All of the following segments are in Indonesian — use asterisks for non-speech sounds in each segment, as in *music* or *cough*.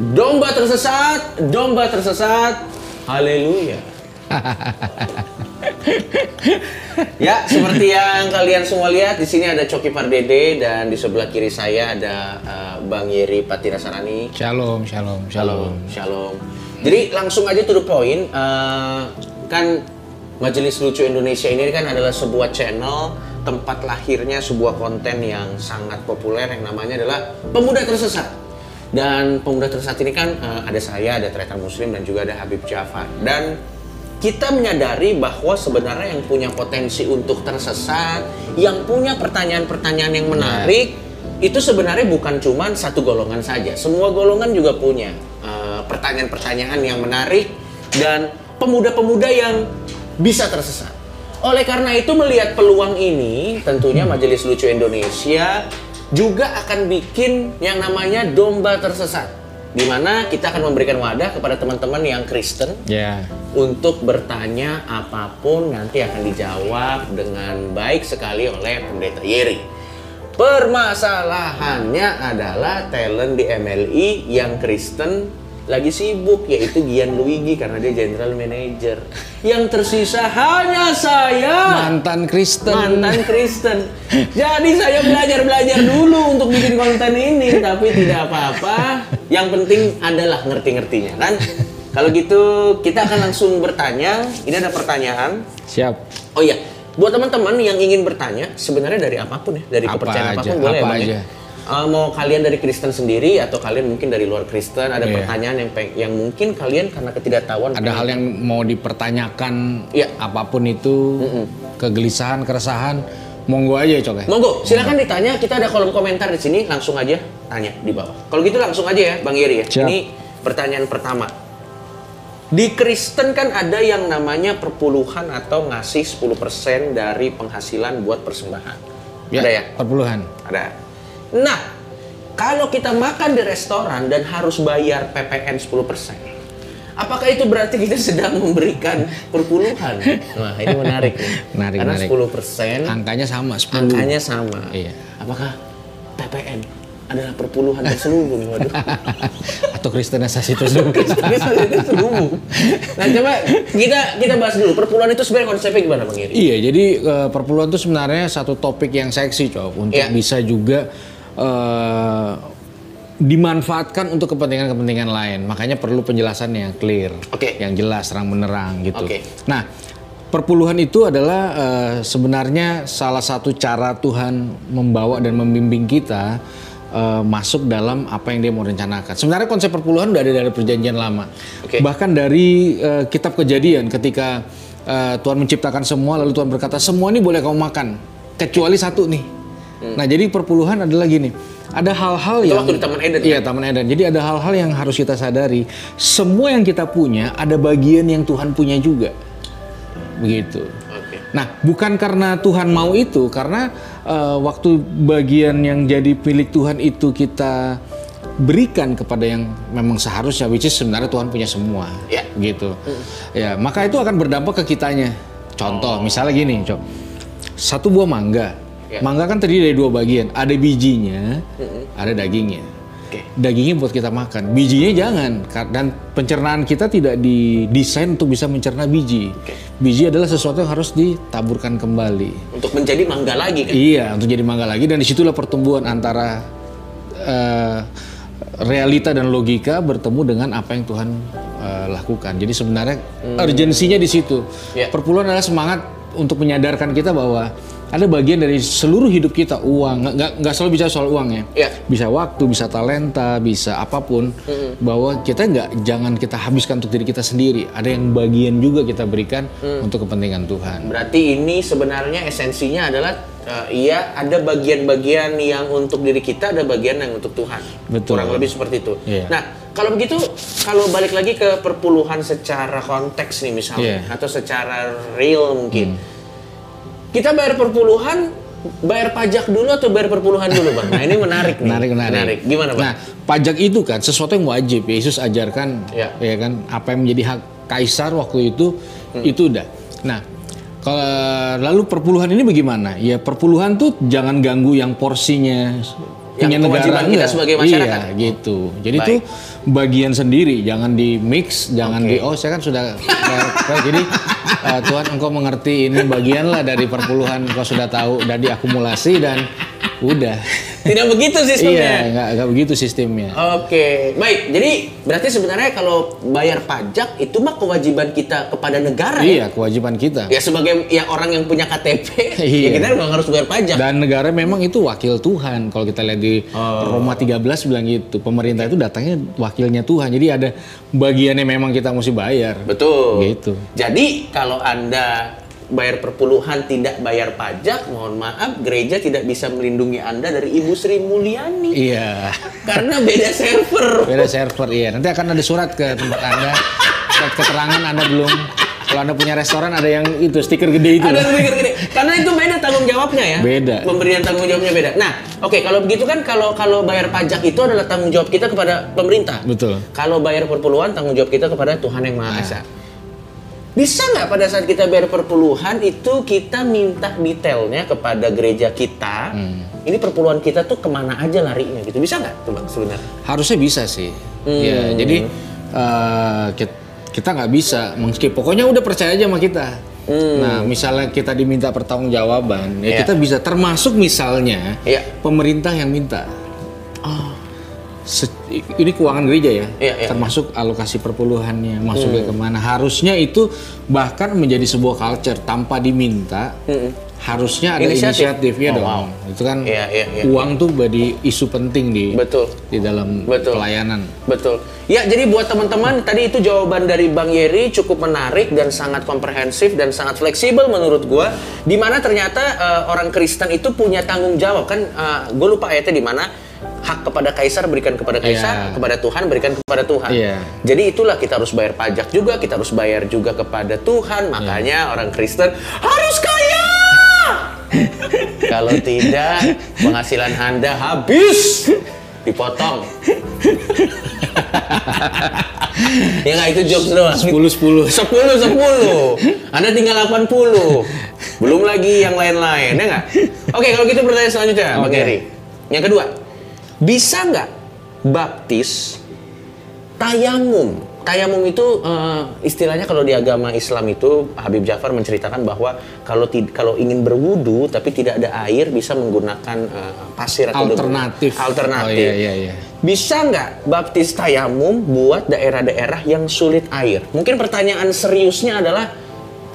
Domba tersesat, domba tersesat. Haleluya. *laughs* ya, seperti yang kalian semua lihat di sini ada Coki Pardede dan di sebelah kiri saya ada uh, Bang Yeri Patirasarani. Shalom, shalom, Shalom, shalom. Jadi langsung aja to the point. uh, kan Majelis Lucu Indonesia ini kan adalah sebuah channel tempat lahirnya sebuah konten yang sangat populer yang namanya adalah Pemuda Tersesat. Dan Pemuda Tersesat ini kan uh, ada saya, ada Tretan Muslim dan juga ada Habib Jafar. Dan kita menyadari bahwa sebenarnya yang punya potensi untuk tersesat, yang punya pertanyaan-pertanyaan yang menarik, itu sebenarnya bukan cuma satu golongan saja. Semua golongan juga punya uh, pertanyaan-pertanyaan yang menarik dan pemuda-pemuda yang bisa tersesat. Oleh karena itu melihat peluang ini, tentunya Majelis Lucu Indonesia juga akan bikin yang namanya domba tersesat. Di mana kita akan memberikan wadah kepada teman-teman yang Kristen Ya. untuk bertanya apa pun nanti akan dijawab dengan baik sekali oleh pendeta Yeri. Permasalahannya adalah talent di MLI yang Kristen lagi sibuk yaitu Gian Luigi karena dia general manager. Yang tersisa hanya saya Mantan Kristen. mantan Kristen. Jadi saya belajar-belajar dulu untuk bikin konten ini, tapi tidak apa-apa. Yang penting adalah ngerti-ngertinya kan. Kalau gitu kita akan langsung bertanya. Ini ada pertanyaan. Siap. Oh iya, buat teman-teman yang ingin bertanya, sebenarnya dari apa pun ya, dari Apa kepercayaan aja, apa pun boleh apa ya? aja. Eh, mau kalian dari Kristen sendiri atau kalian mungkin dari luar Kristen ada Iya. pertanyaan yang peng- yang mungkin kalian karena ketidaktahuan Ada hal yang mau dipertanyakan, Iya. apa pun itu, kegelisahan, keresahan, monggo aja ya, Cok ya. Monggo, silakan ditanya. Kita ada kolom komentar di sini, langsung aja tanya di bawah. Kalau gitu langsung aja ya, Bang Yeri ya. Siap. Ini pertanyaan pertama. Di Kristen kan ada yang namanya perpuluhan atau ngasih 10% dari penghasilan buat persembahan. Ada ya? Perpuluhan. Ada. Nah, kalau kita makan di restoran dan harus bayar PPN 10%, apakah itu berarti kita *laughs* sedang memberikan perpuluhan? Nah, ini menarik nih. *laughs* Menarik, Karena menarik. 10% Angkanya sama, 10. angkanya sama. Iya. Apakah PPN adalah perpuluhan terselubung? Waduh. *laughs* Atau kristenisasi tersebut. Kristenisasi terselubung. Nah, coba kita kita bahas dulu. Perpuluhan itu sebenarnya konsepnya gimana, Bang Iri? Iya, jadi eh, perpuluhan itu sebenarnya satu topik yang seksi, Cok, untuk Iya. bisa juga eh, dimanfaatkan untuk kepentingan-kepentingan lain. Makanya perlu penjelasan yang clear, Oke. yang jelas, terang benerang gitu. Oke. Nah, perpuluhan itu adalah eh, sebenarnya salah satu cara Tuhan membawa dan membimbing kita eh, masuk dalam apa yang Dia mau rencanakan. Sebenarnya konsep perpuluhan udah ada dari Perjanjian Lama. Oke. Bahkan dari eh, Kitab Kejadian ketika eh, Tuhan menciptakan semua, lalu Tuhan berkata semua ini boleh kamu makan, kecuali satu nih. Nah, jadi perpuluhan adalah gini. Ada hal-hal yang waktu di Taman Eden, Iya, Taman Eden. Jadi ada hal-hal yang harus kita sadari. Semua yang kita punya ada bagian yang Tuhan punya juga. Begitu. Oke. Nah, bukan karena Tuhan mau itu, karena eh, waktu bagian yang jadi milik Tuhan itu kita berikan kepada yang memang seharusnya, which is sebenarnya Tuhan punya semua, Ya. gitu. Ya, maka itu akan berdampak ke kitanya. Contoh, misalnya gini, cok, satu buah mangga, Ya. mangga kan terdiri dari dua bagian, ada bijinya, ada dagingnya. Oke. Dagingnya buat kita makan, bijinya jangan. Dan pencernaan kita tidak didesain untuk bisa mencerna biji. Oke. Biji adalah sesuatu yang harus ditaburkan kembali. Untuk menjadi mangga lagi kan? Iya, untuk jadi mangga lagi dan di situlah pertumbuhan antara eh, realita dan logika bertemu dengan apa yang Tuhan eh, lakukan. Jadi sebenarnya urgensinya di situ. Iya. Perpuluhan adalah semangat untuk menyadarkan kita bahwa ada bagian dari seluruh hidup kita uang nggak nggak selalu bicara soal uang ya Iya. bisa waktu bisa talenta bisa apa pun bahwa kita nggak jangan kita habiskan untuk diri kita sendiri ada yang bagian juga kita berikan untuk kepentingan Tuhan Berarti ini sebenarnya esensinya adalah eh, iya ada bagian-bagian yang untuk diri kita, ada bagian yang untuk Tuhan. Betul. Kurang lebih seperti itu. Iya. Nah, kalau begitu, kalau balik lagi ke perpuluhan secara konteks nih misalnya, Iya. atau secara real mungkin, kita bayar perpuluhan, bayar pajak dulu atau bayar perpuluhan dulu, bang? Nah ini menarik nih. menarik menarik. Gimana, bang? Nah, pajak itu kan sesuatu yang wajib. Yesus ajarkan, Ya. ya kan, apa yang menjadi hak kaisar waktu itu Hmm. itu udah. Nah, kalau lalu perpuluhan ini bagaimana? Ya perpuluhan tuh jangan ganggu yang porsinya punya Yang negara kewajiban kita enggak. sebagai masyarakat. Iya, gitu. Jadi Baik. itu bagian sendiri, jangan di mix, jangan Oke. di oh saya kan sudah *laughs* jadi eh, Tuhan engkau mengerti ini bagian lah dari perpuluhan. Engkau sudah tahu dan diakumulasi dan udah. *laughs* Tidak begitu iya, sistemnya. nggak nggak begitu sistemnya. Oke, baik. Jadi berarti sebenarnya kalau bayar pajak itu mah kewajiban kita kepada negara ya. Iya, kewajiban kita. Ya sebagai ya orang yang punya KTP, *laughs* ya Iya. kita memang harus bayar pajak. Dan negara memang itu wakil Tuhan. Kalau kita lihat di Oh. Roma 13 bilang gitu. Pemerintah itu datangnya wakilnya Tuhan. Jadi ada bagiannya memang kita mesti bayar. Betul. Gitu. Jadi kalau Anda bayar perpuluhan tidak bayar pajak, mohon maaf gereja tidak bisa melindungi Anda dari Ibu Sri Mulyani Iya. karena beda server. Beda server iya. Nanti akan ada surat ke tempat Anda. Surat keterangan Anda belum kalau Anda punya restoran ada yang itu stiker gede itu. Ada lebih gede. Karena itu beda tanggung jawabnya ya. Beda. Pemberian tanggung jawabnya beda. Nah, oke kalau begitu kan kalau kalau bayar pajak itu adalah tanggung jawab kita kepada pemerintah. Betul. Kalau bayar perpuluhan tanggung jawab kita kepada Tuhan yang Maha Esa. Bisa nggak pada saat kita bayar perpuluhan itu kita minta detailnya kepada gereja kita? Ini perpuluhan kita tuh ke mana aja larinya gitu? Bisa nggak tuh bang sebenarnya? Harusnya bisa sih. Hmm. Ya, jadi kit- kita nggak bisa mengskip. Pokoknya udah percaya aja sama kita. Nah, misalnya kita diminta pertanggungjawaban, ya Hmm. Iya. kita bisa termasuk misalnya Iya. pemerintah yang minta. Se- ini keuangan gereja ya, Iya, iya. termasuk alokasi perpuluhannya masuknya ke mana. Harusnya itu bahkan menjadi sebuah culture tanpa diminta. Harusnya ada Inisiatif. inisiatif, ya Oh, dong. wow. Itu kan Iya, iya, iya. uang tuh jadi isu penting di Betul. di dalam Betul. pelayanan. Betul. Ya, jadi buat teman-teman tadi itu jawaban dari Bang Yeri cukup menarik dan sangat komprehensif dan sangat fleksibel menurut gua. Di mana ternyata eh, orang Kristen itu punya tanggung jawab kan? gue lupa ayatnya di mana hak kepada kaisar berikan kepada kaisar, Iya. kepada Tuhan berikan kepada Tuhan. Iya. Jadi itulah kita harus bayar pajak juga, kita harus bayar juga kepada Tuhan. Iya. Makanya orang Kristen harus kaya. *laughs* Kalau tidak, penghasilan Anda habis dipotong. *laughs* ya nggak itu jokes doang. 10 10. 10 10. Anda tinggal 80. Belum lagi yang lain-lain, ya nggak? Oke, kalau gitu pertanyaan selanjutnya, Bang Oke. Heri. Yang kedua, bisa nggak baptis tayamum? Tayamum itu eh, istilahnya kalau di agama Islam itu Habib Jafar menceritakan bahwa kalau kalau ingin berwudu tapi tidak ada air bisa menggunakan eh, pasir atau debu. Alternatif. Alternatif. Oh, iya, iya, iya. Bisa nggak baptis tayamum buat daerah-daerah yang sulit air? Mungkin pertanyaan seriusnya adalah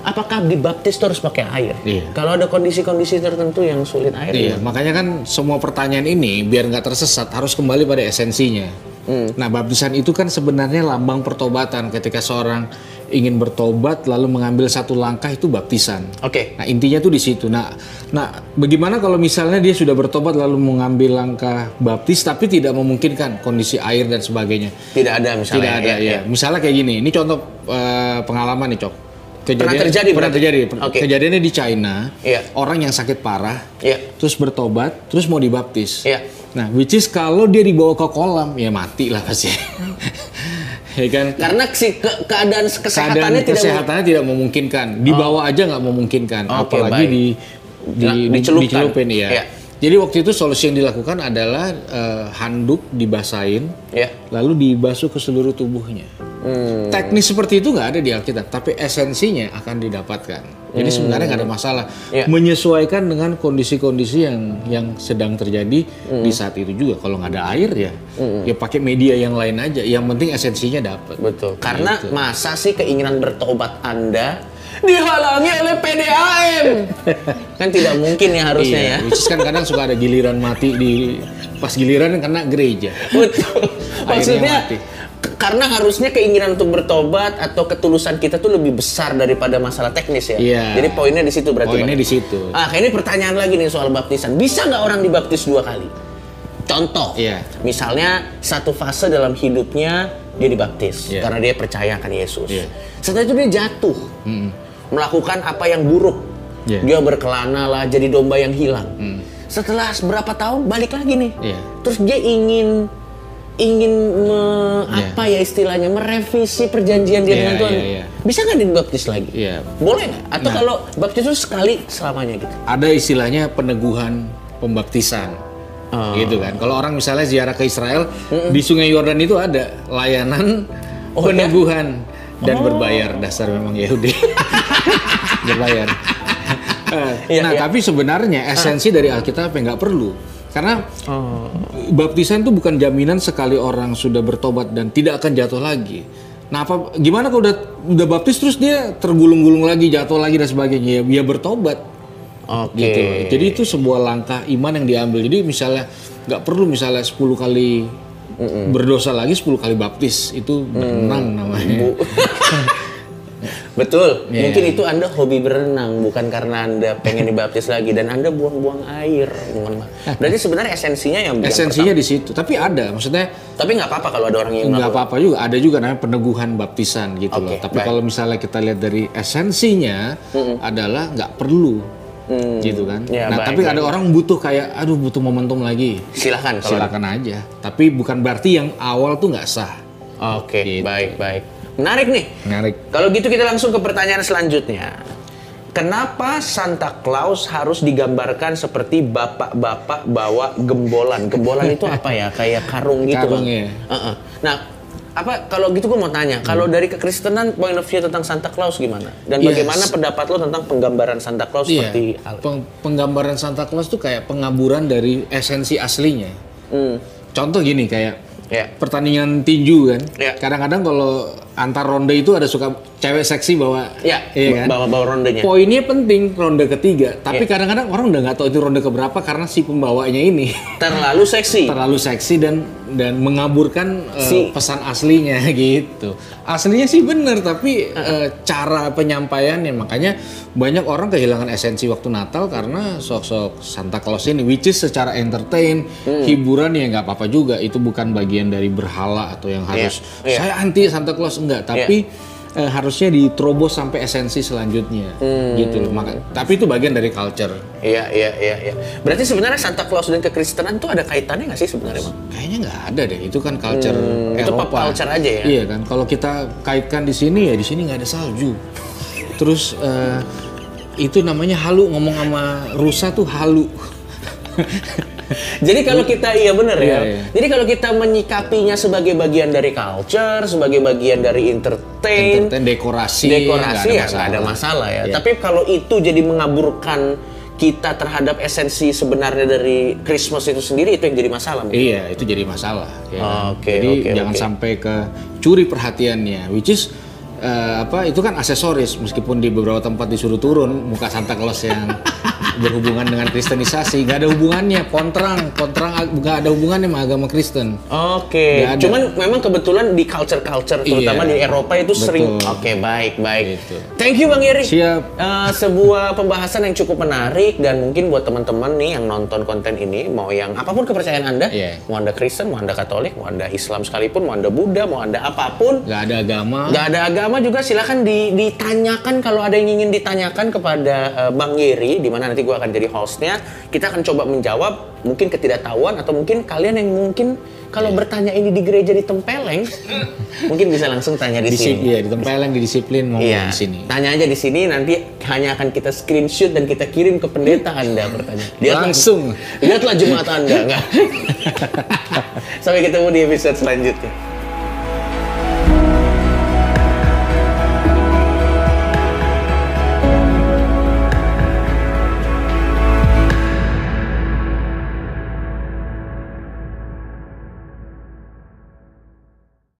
apakah dibaptis itu harus pakai air? Iya. Kalau ada kondisi-kondisi tertentu yang sulit air, Iya, makanya kan semua pertanyaan ini biar nggak tersesat harus kembali pada esensinya. Hmm. Nah, baptisan itu kan sebenarnya lambang pertobatan. Ketika seorang ingin bertobat lalu mengambil satu langkah itu baptisan. Oke. Nah, intinya tuh di situ. Nah, nah, bagaimana kalau misalnya dia sudah bertobat lalu mengambil langkah baptis tapi tidak memungkinkan kondisi air dan sebagainya? Tidak ada misalnya. Tidak ada ya, ya. ya. Misalnya kayak gini. Ini contoh eh, pengalaman nih, Cok. Pernah terjadi Pernah terjadi. Oke. Kejadiannya di China. Iya. Orang yang sakit parah Iya. terus bertobat, terus mau dibaptis. Iya. Nah, which is kalau dia dibawa ke kolam, ya mati lah pasti. *laughs* ya kan? Karena si ke- keadaan Keadaan kesehatannya tidak kesehatannya tidak memungkinkan. Dibawa aja nggak memungkinkan, Oke, apalagi baik. di di, Nah, di- dicelupkan. dicelupin ya. Iya. Jadi waktu itu solusi yang dilakukan adalah eh, handuk dibasahin, Ya. lalu dibasuh ke seluruh tubuhnya. Hmm. Teknis seperti itu nggak ada di Alkitab, tapi esensinya akan didapatkan. Jadi sebenarnya nggak ada masalah. Hmm. Ya. Menyesuaikan dengan kondisi-kondisi yang yang sedang terjadi Hmm. di saat itu juga. Kalau nggak ada air ya, ya pakai media yang lain aja. Yang penting esensinya dapat. Betul. Karena Gitu. masa sih keinginan bertobat Anda dihalangi oleh PDAM? *laughs* kan tidak mungkin ya harusnya Iya, ya. which is kan kadang suka ada giliran mati di pas giliran kena gereja. Betul. Akhirnya Maksudnya mati. Karena harusnya keinginan untuk bertobat atau ketulusan kita tuh lebih besar daripada masalah teknis ya. Iya. Jadi poinnya di situ berarti. Poinnya di situ. Ah, ini pertanyaan lagi nih soal baptisan. Bisa nggak orang dibaptis dua kali? Contoh, Iya. misalnya satu fase dalam hidupnya dia dibaptis Iya. karena dia percaya akan Yesus. Iya. Setelah itu dia jatuh, melakukan apa yang buruk. Iya. Dia berkelana lah, jadi domba yang hilang. Setelah berapa tahun balik lagi nih. Iya. Terus dia ingin ingin me- Iya. apa ya istilahnya merevisi perjanjian dia Iya, dengan Tuhan. iya, iya. Bisa nggak dibaptis lagi? Iya. Boleh nggak? Atau Nah. kalau baptis itu sekali selamanya gitu? Ada istilahnya peneguhan pembaptisan. gitu kan. Kalau orang misalnya ziarah ke Israel di Sungai Yordan itu ada layanan peneguhan dan berbayar dasar memang Yahudi *laughs* berbayar. Iya, nah iya. tapi sebenarnya esensi dari Alkitab ya nggak perlu karena baptisan itu bukan jaminan sekali orang sudah bertobat dan tidak akan jatuh lagi. Nah apa gimana kalau udah udah baptis terus dia tergulung-gulung lagi jatuh lagi dan sebagainya ya, ya bertobat Oke. gitu. Jadi itu sebuah langkah iman yang diambil. Jadi misalnya nggak perlu misalnya 10 kali berdosa lagi 10 kali baptis itu berenang namanya. *laughs* Betul. Iya. Mungkin itu Anda hobi berenang bukan karena Anda pengen dibaptis lagi dan Anda buang-buang air. Berarti sebenarnya esensinya yang yang Esensinya di situ. Tapi ada maksudnya. Tapi nggak apa-apa kalau ada orang yang nggak apa-apa juga. Ada juga namanya peneguhan baptisan gitu loh. Oke, Tapi baik. kalau misalnya kita lihat dari esensinya adalah nggak perlu gitu kan. Ya, nah baik, tapi baik, ada orang butuh kayak aduh butuh momentum lagi. Silahkan kalau Silakan aja. Tapi bukan berarti yang awal tuh nggak sah. Oke, Gitu. baik, baik. Menarik nih. Menarik. Kalau gitu kita langsung ke pertanyaan selanjutnya. Kenapa Santa Claus harus digambarkan seperti bapak-bapak bawa gembolan? Gembolan itu apa ya? *laughs* Kayak karung gitu Karung, Bang? iya. Heeh. Nah, apa kalau gitu gue mau tanya, kalau dari kekristenan point of view tentang Santa Claus gimana? Dan Yes. bagaimana pendapat lo tentang penggambaran Santa Claus Iya. seperti Peng- penggambaran Santa Claus tuh kayak pengaburan dari esensi aslinya. Hmm, Contoh gini kayak ya. pertandingan tinju kan. Iya. Kadang-kadang kalau antar ronde itu ada suka cewek seksi bawa Ya, iya kan? bawa-bawa rondenya. Poinnya penting ronde ketiga, tapi Iya. kadang-kadang orang udah nggak tahu itu ronde keberapa karena si pembawanya ini *laughs* Terlalu seksi. terlalu seksi dan dan mengaburkan eh, Si- pesan aslinya *laughs* gitu. Aslinya sih bener tapi eh, cara penyampaiannya makanya banyak orang kehilangan esensi waktu Natal karena sosok Santa Claus ini which is secara entertain, Hmm. hiburan ya nggak apa-apa juga itu bukan bagian dari berhala atau yang harus iya. saya anti Santa Claus enggak, tapi eh, harusnya diterobos sampai esensi selanjutnya Hmm. gitu loh. Maka, tapi itu bagian dari culture. Iya, iya, iya, iya. Berarti sebenarnya Santa Claus dan kekristenan tuh ada kaitannya nggak sih sebenarnya, Bang? Kayaknya nggak ada deh, itu kan culture Hmm, itu pop Eropa. culture aja ya? Iya kan, kalau kita kaitkan di sini ya di sini nggak ada salju. Terus eh, itu namanya halu ngomong sama rusa tuh halu. *laughs* *laughs* Jadi kalau kita iya bener ya. Iya, iya. Jadi kalau kita menyikapinya sebagai bagian dari culture, sebagai bagian dari entertain, Entertain, dekorasi, dekorasi ya nggak nggak ada masalah ya. Iya. Tapi kalau itu jadi mengaburkan kita terhadap esensi sebenarnya dari Christmas itu sendiri itu yang jadi masalah. mungkin. Iya, itu jadi masalah. ya kan? Oke, jadi oke, jangan oke. sampai ke curi perhatiannya, which is eh, apa? Itu kan aksesoris, meskipun di beberapa tempat disuruh turun muka Santa Claus yang *laughs* berhubungan dengan Kristenisasi, nggak ada hubungannya. Kontrang, kontrang nggak ada hubungannya sama agama Kristen. Oke, ada. cuman memang kebetulan di culture-culture terutama Iya, di Eropa itu sering. betul. Oke, baik, baik. Gitu. Thank you Bang Yeri. Siap. Eh, sebuah pembahasan yang cukup menarik dan mungkin buat teman-teman nih yang nonton konten ini mau yang apa pun kepercayaan Anda, Iya. mau Anda Kristen, mau Anda Katolik, mau Anda Islam sekalipun, mau Anda Buddha, mau Anda apa pun, Nggak ada agama. nggak ada agama juga silakan di- ditanyakan kalau ada yang ingin ditanyakan kepada eh, Bang Yeri di mana nanti gua akan jadi hostnya kita akan coba menjawab mungkin ketidaktahuan atau mungkin kalian yang mungkin kalau Iya. bertanya ini di gereja di Tempeleng mungkin bisa langsung tanya di Disip, sini. iya, ditempelin di disiplin mau Iya, di sini. tanya aja di sini nanti hanya akan kita screenshot dan kita kirim ke pendeta Anda pertanyaan. Lihatlah- Langsung. Lihatlah jemaat Anda, enggak? *laughs* Sampai ketemu di episode selanjutnya.